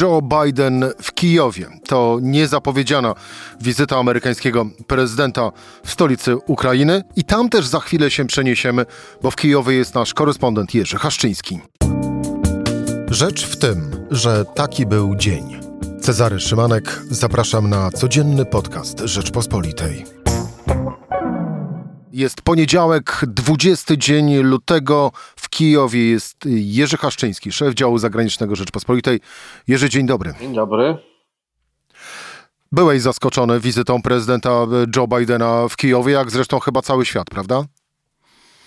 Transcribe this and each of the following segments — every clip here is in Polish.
Joe Biden w Kijowie. To niezapowiedziana wizyta amerykańskiego prezydenta w stolicy Ukrainy i tam też za chwilę się przeniesiemy, bo w Kijowie jest nasz korespondent Jerzy Haszczyński. Rzecz w tym, że taki był dzień. Cezary Szymanek, zapraszam na codzienny podcast Rzeczpospolitej. Jest poniedziałek, 20 dzień lutego. Kijowie jest Jerzy Haszczyński, szef działu zagranicznego Rzeczpospolitej. Jerzy, dzień dobry. Dzień dobry. Byłeś zaskoczony wizytą prezydenta Joe Bidena w Kijowie, jak zresztą chyba cały świat, prawda?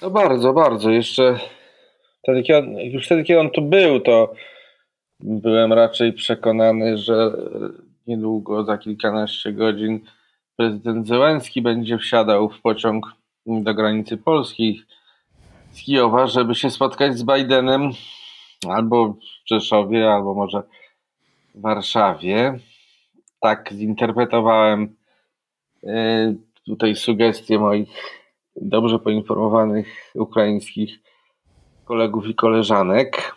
No bardzo, bardzo. Jeszcze wtedy, kiedy on, już wtedy, kiedy on tu był, to byłem raczej przekonany, że niedługo, za kilkanaście godzin, prezydent Zełenski będzie wsiadał w pociąg do granicy Polski z Kijowa, żeby się spotkać z Bidenem albo w Rzeszowie, albo może w Warszawie. Tak zinterpretowałem e, tutaj sugestie moich dobrze poinformowanych ukraińskich kolegów i koleżanek.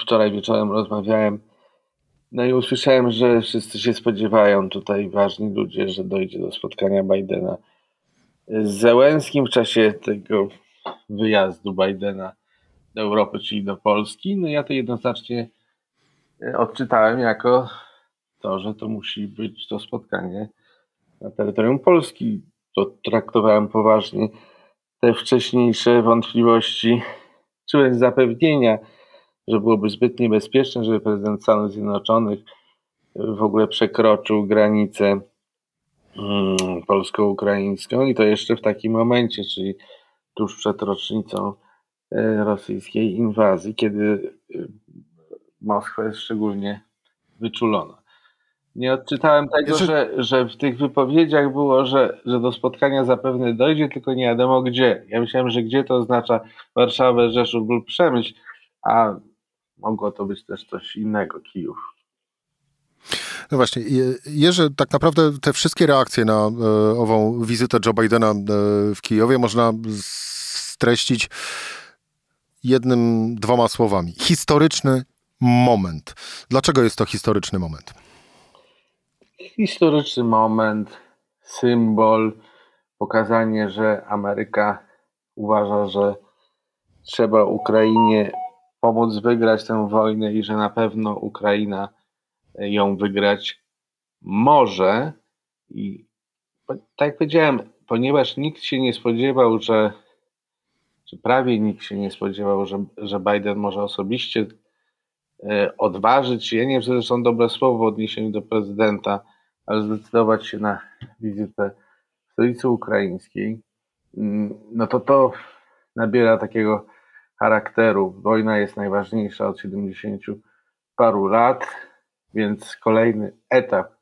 Wczoraj wieczorem rozmawiałem, no i usłyszałem, że wszyscy się spodziewają, tutaj ważni ludzie, że dojdzie do spotkania Bidena z Zełenskim w czasie tego wyjazdu Bidena do Europy, czyli do Polski. No ja to jednoznacznie e, odczytałem jako to, że to musi być to spotkanie na terytorium Polski. To traktowałem poważnie te wcześniejsze wątpliwości, czy zapewnienia, że byłoby zbyt niebezpieczne, żeby prezydent Stanów Zjednoczonych w ogóle przekroczył granicę Mm, polsko-ukraińską i to jeszcze w takim momencie, czyli tuż przed rocznicą e, rosyjskiej inwazji, kiedy e, Moskwa jest szczególnie wyczulona. Nie odczytałem tego, że, że w tych wypowiedziach było, że, że do spotkania zapewne dojdzie, tylko nie wiadomo gdzie. Ja myślałem, że gdzie to oznacza Warszawę, Rzeszów lub Przemyśl, a mogło to być też coś innego, Kijów. No właśnie, Jerzy, tak naprawdę te wszystkie reakcje na e, ową wizytę Joe Bidena e, w Kijowie można streścić jednym, dwoma słowami. Historyczny moment. Dlaczego jest to historyczny moment? Historyczny moment, symbol, pokazanie, że Ameryka uważa, że trzeba Ukrainie pomóc wygrać tę wojnę i że na pewno Ukraina ją wygrać może i tak jak powiedziałem, ponieważ nikt się nie spodziewał, że czy prawie nikt się nie spodziewał, że, że Biden może osobiście e, odważyć się, ja nie wiem, czy zresztą dobre słowo w odniesieniu do prezydenta, ale zdecydować się na wizytę w stolicy ukraińskiej, mm, no to to nabiera takiego charakteru. Wojna jest najważniejsza od 70 paru lat. Więc kolejny etap,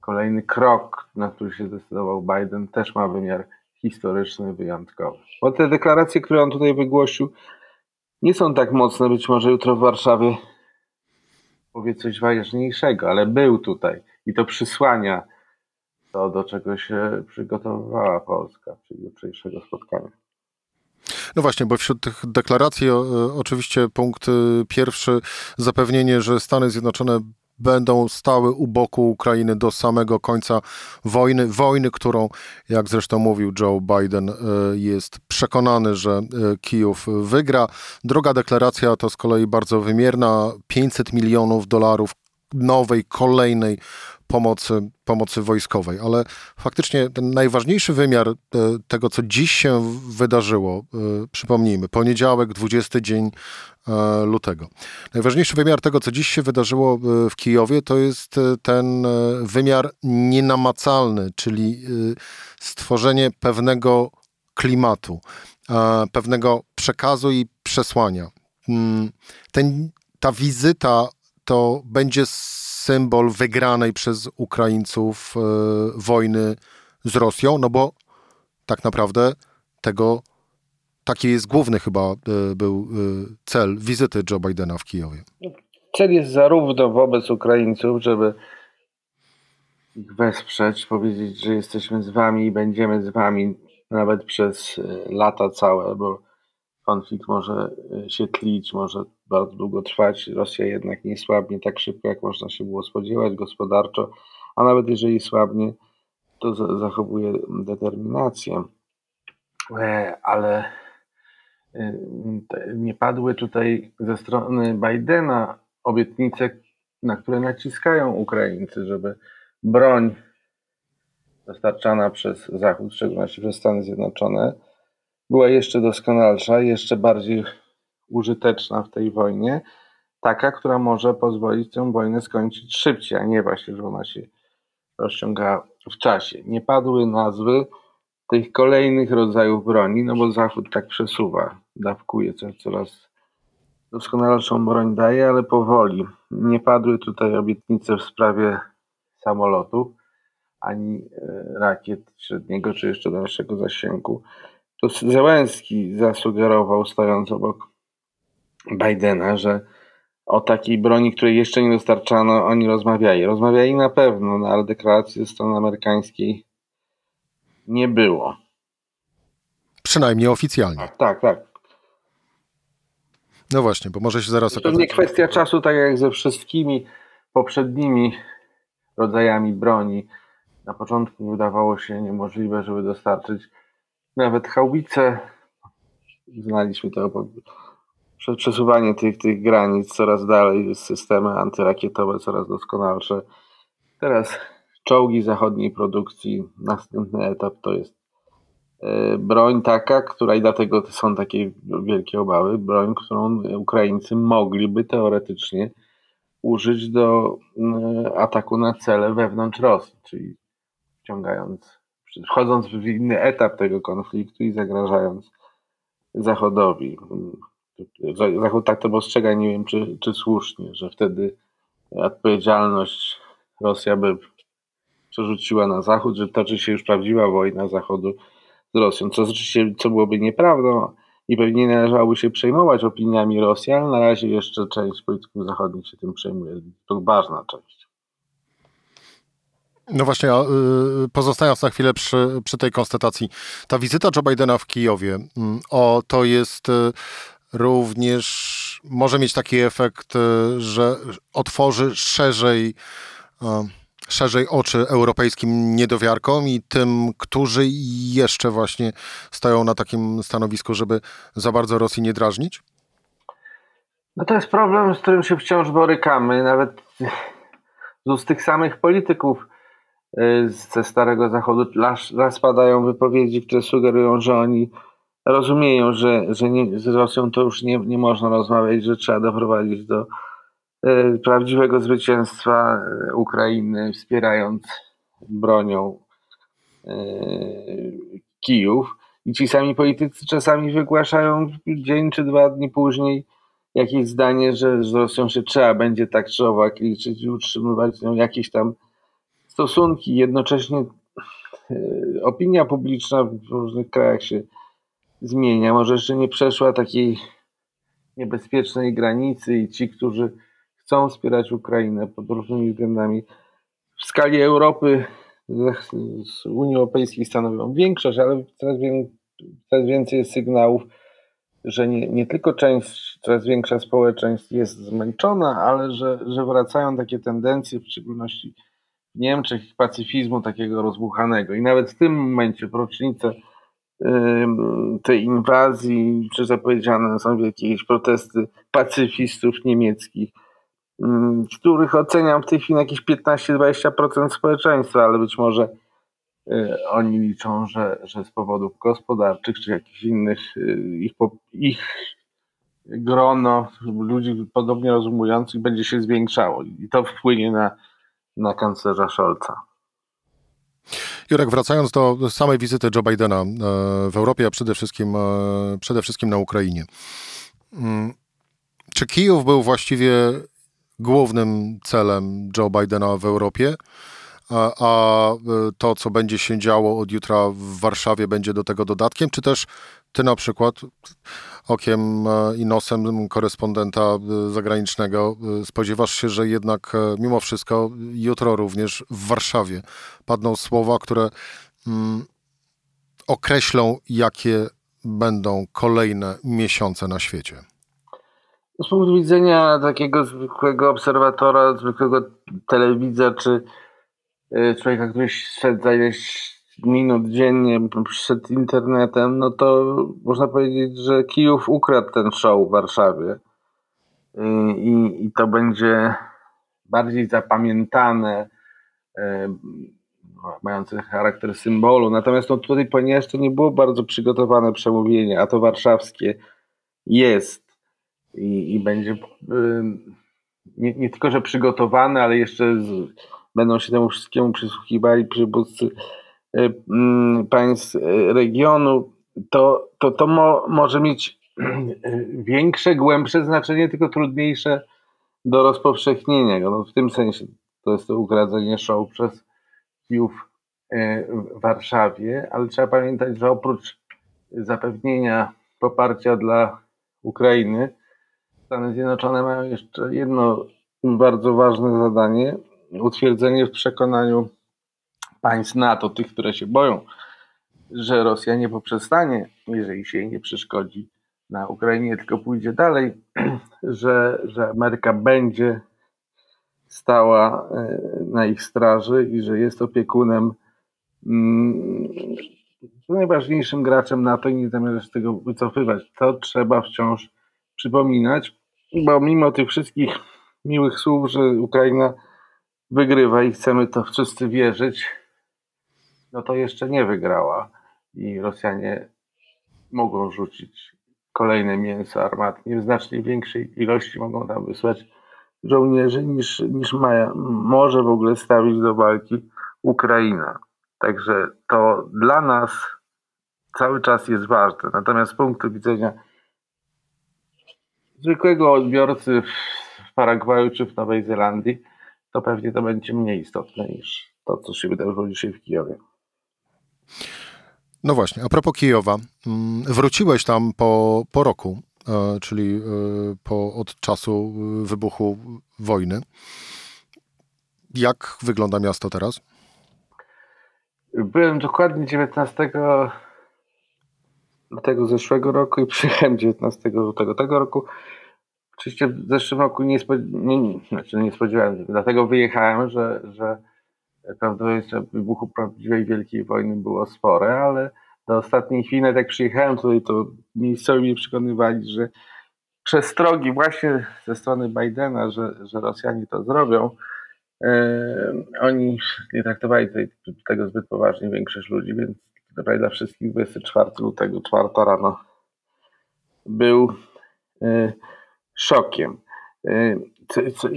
kolejny krok, na który się zdecydował Biden, też ma wymiar historyczny, wyjątkowy. Bo te deklaracje, które on tutaj wygłosił, nie są tak mocne. Być może jutro w Warszawie powie coś ważniejszego, ale był tutaj i to przysłania to, do czego się przygotowywała Polska, czyli jutrzejszego spotkania. No właśnie, bo wśród tych deklaracji oczywiście punkt y, pierwszy zapewnienie, że Stany Zjednoczone będą stały u boku Ukrainy do samego końca wojny. Wojny, którą, jak zresztą mówił Joe Biden, e, jest przekonany, że e, Kijów wygra. Droga deklaracja to z kolei bardzo wymierna 500 milionów dolarów nowej, kolejnej pomocy, pomocy wojskowej. Ale faktycznie ten najważniejszy wymiar e, tego, co dziś się wydarzyło, przypomnijmy, poniedziałek, 20 dzień E, lutego. Najważniejszy wymiar tego, co dziś się wydarzyło e, w Kijowie, to jest e, ten wymiar nienamacalny, czyli stworzenie pewnego klimatu, pewnego przekazu i przesłania. Mm, ten, ta wizyta to będzie symbol wygranej przez Ukraińców wojny z Rosją, no bo tak naprawdę tego taki jest główny chyba e, był e, cel wizyty Joe Bidena w Kijowie. Cel jest zarówno wobec Ukraińców, żeby ich wesprzeć, powiedzieć, że jesteśmy z wami i będziemy z wami nawet przez e, lata całe, bo konflikt może się tlić, może bardzo długo trwać. Rosja jednak nie słabnie tak szybko, jak można się było spodziewać gospodarczo, a nawet jeżeli słabnie, to zachowuje determinację. E, ale e, nie padły tutaj ze strony Bidena obietnice, na które naciskają Ukraińcy, żeby broń dostarczana przez Zachód, w szczególności przez Stany Zjednoczone, była jeszcze doskonalsza, jeszcze bardziej użyteczna w tej wojnie, taka, która może pozwolić tę wojnę skończyć szybciej, a nie właśnie, że ona się rozciąga w czasie. Nie padły nazwy tych kolejnych rodzajów broni, no bo Zachód tak przesuwa, dawkuje coraz doskonalszą broń daje, ale powoli. Nie padły tutaj obietnice w sprawie samolotów, ani e, rakiet średniego czy jeszcze dalszego zasięgu. To Zełenski zasugerował, stojąc obok Bidena, że o takiej broni, której jeszcze nie dostarczano, oni rozmawiali. Rozmawiali na pewno, no, ale deklaracji ze strony amerykańskiej nie było. Przynajmniej oficjalnie. Tak, tak. No właśnie, bo może się zaraz okazać. To nie kwestia czasu, tak jak ze wszystkimi poprzednimi rodzajami broni. Na początku wydawało się niemożliwe, żeby dostarczyć nawet haubice. Znaliśmy to przesuwanie tych, tych granic coraz dalej, systemy antyrakietowe coraz doskonalsze. Teraz czołgi zachodniej produkcji, następny etap to jest e, broń taka, która i dlatego są takie wielkie obawy, broń, którą Ukraińcy mogliby teoretycznie użyć do e, ataku na cele wewnątrz Rosji, czyli wciągając, wchodząc w inny etap tego konfliktu i zagrażając Zachodowi. Zachód tak to postrzega, nie wiem czy, czy słusznie, że wtedy odpowiedzialność Rosja by przerzuciła na Zachód, że toczy się już prawdziwa wojna Zachodu z Rosją, co co byłoby nieprawdą i pewnie nie należałoby się przejmować opiniami Rosji, ale na razie jeszcze część polityków zachodnich się tym przejmuje. To ważna część. No właśnie, y, pozostając na chwilę przy, przy tej konstatacji, ta wizyta Joe Bidena w Kijowie, mm, o, to jest y, również, może mieć taki efekt, y, że otworzy szerzej szerzej oczy europejskim niedowiarkom i tym, którzy jeszcze właśnie stoją na takim stanowisku, żeby za bardzo Rosji nie drażnić? No to jest problem, z którym się wciąż borykamy. Nawet z tych samych polityków ze Starego Zachodu raz, padają wypowiedzi, które sugerują, że oni rozumieją, że, że nie, z Rosją to już nie, nie można rozmawiać, że trzeba doprowadzić do E, prawdziwego zwycięstwa e, Ukrainy, wspierając bronią Kijów. I ci sami politycy czasami wygłaszają dzień czy dwa dni później jakieś zdanie, że z Rosją się trzeba będzie tak czy owak liczyć i utrzymywać nią jakieś tam stosunki. Jednocześnie opinia publiczna w różnych krajach się zmienia. Może jeszcze nie przeszła takiej niebezpiecznej granicy i ci, którzy chcą wspierać Ukrainę pod różnymi względami. W skali Europy z Unii Europejskiej stanowią większość, ale coraz, coraz więcej jest sygnałów, że nie, nie tylko część, coraz większa społeczeństw jest zmęczona, ale że, że wracają takie tendencje, w szczególności Niemczech, pacyfizmu takiego rozbuchanego. I nawet w tym momencie, w rocznicę tej inwazji, czy zapowiedziane są jakieś protesty pacyfistów niemieckich, których oceniam w tej chwili jakieś 15-20% społeczeństwa, ale być może y, oni liczą, że, że z powodów gospodarczych czy jakichś innych y, ich, ich grono ludzi podobnie rozumujących będzie się zwiększało i to wpłynie na, na kanclerza Scholza. Jurek, wracając do samej wizyty Joe Bidena e, w Europie, a przede wszystkim, e, przede wszystkim na Ukrainie. Mm, czy Kijów był właściwie głównym celem Joe Bidena w Europie, a, a to, co będzie się działo od jutra w Warszawie, będzie do tego dodatkiem, czy też ty na przykład okiem e, i nosem korespondenta e, zagranicznego e, spodziewasz się, że jednak mimo wszystko jutro również w Warszawie padną słowa, które mm, określą, jakie będą kolejne miesiące na świecie? Z punktu widzenia takiego zwykłego obserwatora, zwykłego telewidza, czy człowieka, który śledza ileś minut dziennie przed internetem, no to można powiedzieć, że Kijów ukradł ten show w Warszawie. Y, I, i to będzie bardziej zapamiętane, y, mające charakter symbolu. Natomiast no, tutaj, ponieważ to nie było bardzo przygotowane przemówienie, a to warszawskie jest i, i będzie nie, nie, tylko, że przygotowane, ale jeszcze z, będą się temu wszystkiemu przysłuchiwali przywódcy y, państw y, regionu, to, to, to mo, może mieć większe, głębsze znaczenie, tylko trudniejsze do rozpowszechnienia. No, w tym sensie to jest to ugradzenie show przez Kijów y, w Warszawie, ale trzeba pamiętać, że oprócz zapewnienia poparcia dla Ukrainy, Stany Zjednoczone mają jeszcze jedno bardzo ważne zadanie utwierdzenie w przekonaniu państw NATO, tych, które się boją, że Rosja nie poprzestanie, jeżeli się jej nie przeszkodzi na Ukrainie, tylko pójdzie dalej, że, że Ameryka będzie stała e, na ich straży i że jest opiekunem mm, najważniejszym graczem NATO i nie zamierza się tego wycofywać. To trzeba wciąż przypominać, bo mimo tych wszystkich miłych słów, że Ukraina wygrywa i chcemy to wszyscy wierzyć, no to jeszcze nie wygrała i Rosjanie mogą rzucić kolejne mięso armatnie w znacznie większej ilości mogą tam wysłać żołnierzy niż, niż ma, może w ogóle stawić do walki Ukraina. Także to dla nas cały czas jest ważne. Natomiast z punktu widzenia zwykłego odbiorcy w Paragwaju czy w Nowej Zelandii, to pewnie to będzie mniej istotne niż to, co się wydarzyło dzisiaj w Kijowie. No właśnie, a propos Kijowa, mm, wróciłeś tam po, po roku, e, czyli e, po, od czasu wybuchu wojny. Jak wygląda miasto teraz? Byłem dokładnie 19 tego zeszłego roku i przyjechałem 19 lutego tego roku. Oczywiście w zeszłym roku nie, nie, nie, znaczy nie spodziewałem się, dlatego wyjechałem, że, że prawdopodobieństwo wybuchu prawdziwej wielkiej wojny było spore, ale do ostatniej chwili, nawet jak przyjechałem tutaj, to miejscowi mnie przekonywali, że przestrogi właśnie ze strony Bidena, że, że Rosjanie to zrobią, e, oni nie traktowali tej, tego zbyt poważnie, większość ludzi, więc naprawdę dla wszystkich 24 lutego, czwarta rano był e, szokiem. E,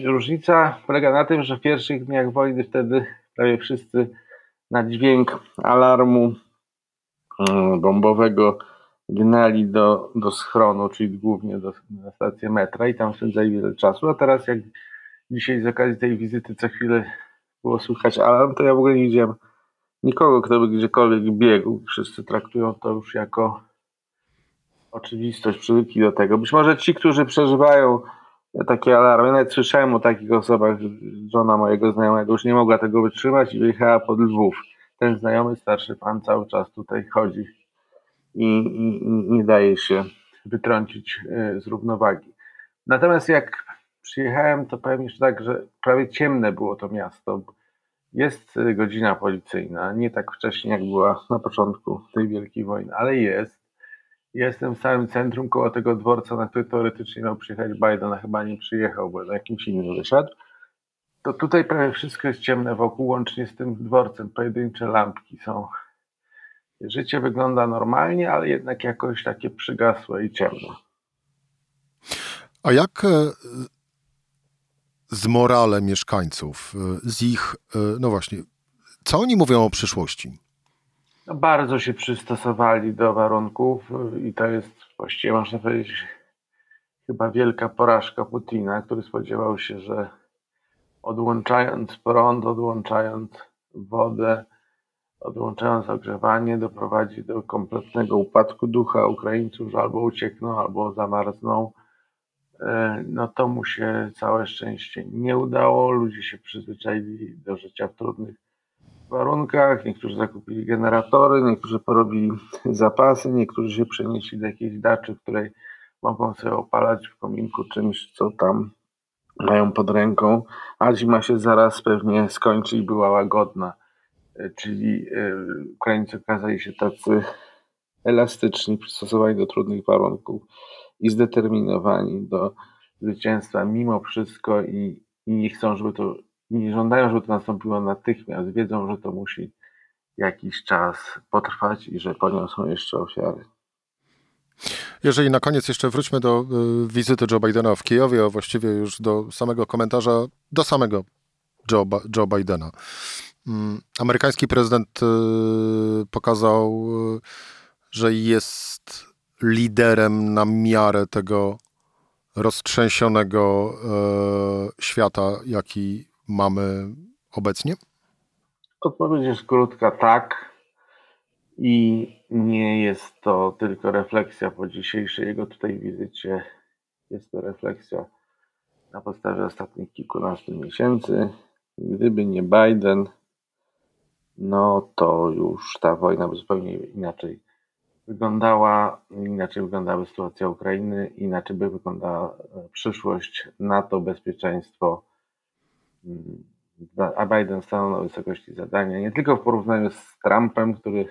różnica polega na tym, że w pierwszych dniach wojny wtedy prawie wszyscy na dźwięk alarmu e, bombowego gnali do, do schronu, czyli głównie do, na stację metra i tam spędzali wiele czasu, a teraz jak dzisiaj z okazji tej wizyty co chwilę było słychać alarm, to ja w ogóle nie widziałem nikogo, kto by gdziekolwiek biegł. Wszyscy traktują to już jako oczywistość, przywykli do tego. Być może ci, którzy przeżywają takie alarmy, nawet słyszałem o takich osobach, żona mojego znajomego już nie mogła tego wytrzymać i wyjechała pod Lwów. Ten znajomy starszy pan cały czas tutaj chodzi i, i, i nie daje się wytrącić e, z równowagi. Natomiast jak przyjechałem, to powiem jeszcze tak, że prawie ciemne było to miasto. Jest godzina policyjna, nie tak wcześnie jak była na początku tej wielkiej wojny, ale jest. Jestem w samym centrum koło tego dworca, na który teoretycznie miał przyjechać Biden, a chyba nie przyjechał, bo na jakimś innym wyszedł. To tutaj prawie wszystko jest ciemne wokół, łącznie z tym dworcem. Pojedyncze lampki są. Życie wygląda normalnie, ale jednak jakoś takie przygasłe i ciemne. A jak e, z moralem mieszkańców, e, z ich, e, no właśnie, co oni mówią o przyszłości? Bardzo się przystosowali do warunków i to jest właściwie można powiedzieć chyba wielka porażka Putina, który spodziewał się, że odłączając prąd, odłączając wodę, odłączając ogrzewanie, doprowadzi do kompletnego upadku ducha Ukraińców, że albo uciekną, albo zamarzną. E, no to mu się całe szczęście nie udało. Ludzie się przyzwyczaili do życia w trudnych warunkach, niektórzy zakupili generatory, niektórzy porobili zapasy, niektórzy się przenieśli do jakiejś daczy, której mogą sobie opalać w kominku czymś, co tam mają pod ręką, a zima się zaraz pewnie skończy i była łagodna. E, czyli e, Ukraińcy okazali się tacy elastyczni, przystosowani do trudnych warunków i zdeterminowani do zwycięstwa mimo wszystko i, i nie chcą, żeby to, nie żądają, żeby to nastąpiło natychmiast. Wiedzą, że to musi jakiś czas potrwać i że poniosą jeszcze ofiary. Jeżeli na koniec jeszcze wróćmy do y, wizyty Joe Bidena w Kijowie, a właściwie już do samego komentarza, do samego Joe, Joe Bidena. Mm, amerykański prezydent y, pokazał, y, że jest liderem na miarę tego roztrzęsionego świata, jaki mamy obecnie? Odpowiedź jest krótka, tak. I nie jest to tylko refleksja po dzisiejszej jego tutaj wizycie. Jest to refleksja na podstawie ostatnich kilkunastu miesięcy. Gdyby nie Biden, no to już ta wojna by zupełnie inaczej wyglądała, inaczej wyglądałaby sytuacja Ukrainy, inaczej by wyglądała przyszłość NATO, bezpieczeństwo. A Biden stanął na wysokości zadania, nie tylko w porównaniu z Trumpem, który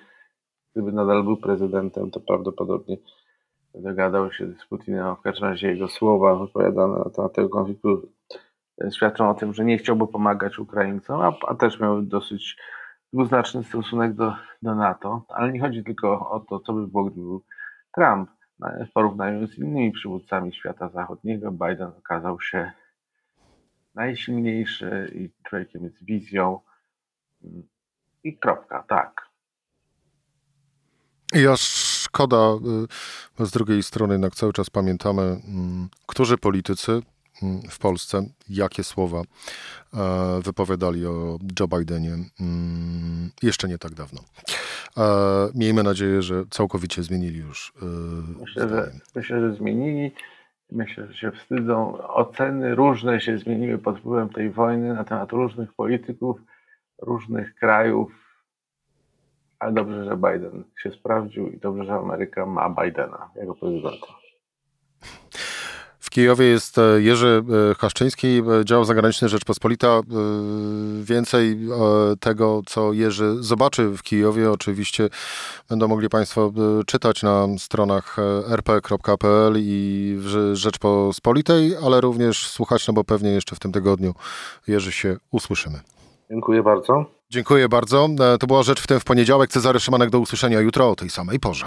gdyby nadal był prezydentem, to prawdopodobnie dogadał się z Putinem, w każdym razie jego słowa wypowiadane na temat tego konfliktu świadczą o tym, że nie chciałby pomagać Ukraińcom, a, a też miał dosyć dwuznaczny stosunek do, do NATO. Ale nie chodzi tylko o to, co by było, gdyby był Trump. No, w porównaniu z innymi przywódcami świata zachodniego, Biden okazał się najsilniejszy i człowiekiem z wizją. I kropka, tak. Ja szkoda, y, z drugiej strony jednak cały czas pamiętamy, mm, którzy politycy mm, w Polsce, jakie słowa e, wypowiadali o Joe Bidenie mm, jeszcze nie tak dawno. E, miejmy nadzieję, że całkowicie zmienili już. E, myślę, że, myślę, że zmienili. Myślę, że się wstydzą. Oceny różne się zmieniły pod wpływem tej wojny na temat różnych polityków, różnych krajów ale dobrze, że Biden się sprawdził i dobrze, że Ameryka ma Bidena jako prezydenta. Kijowie jest e, Jerzy e, Haszczyński, e, dział zagraniczny Rzeczpospolita. Więcej tego, co Jerzy zobaczy w Kijowie, oczywiście będą mogli Państwo czytać na stronach rp.pl i w Rzeczpospolitej, ale również słuchać, no bo pewnie jeszcze w tym tygodniu Jerzy się usłyszymy. Dziękuję bardzo. Dziękuję bardzo. To była rzecz w tym w poniedziałek. Cezary Szymanek do usłyszenia jutro o tej samej porze.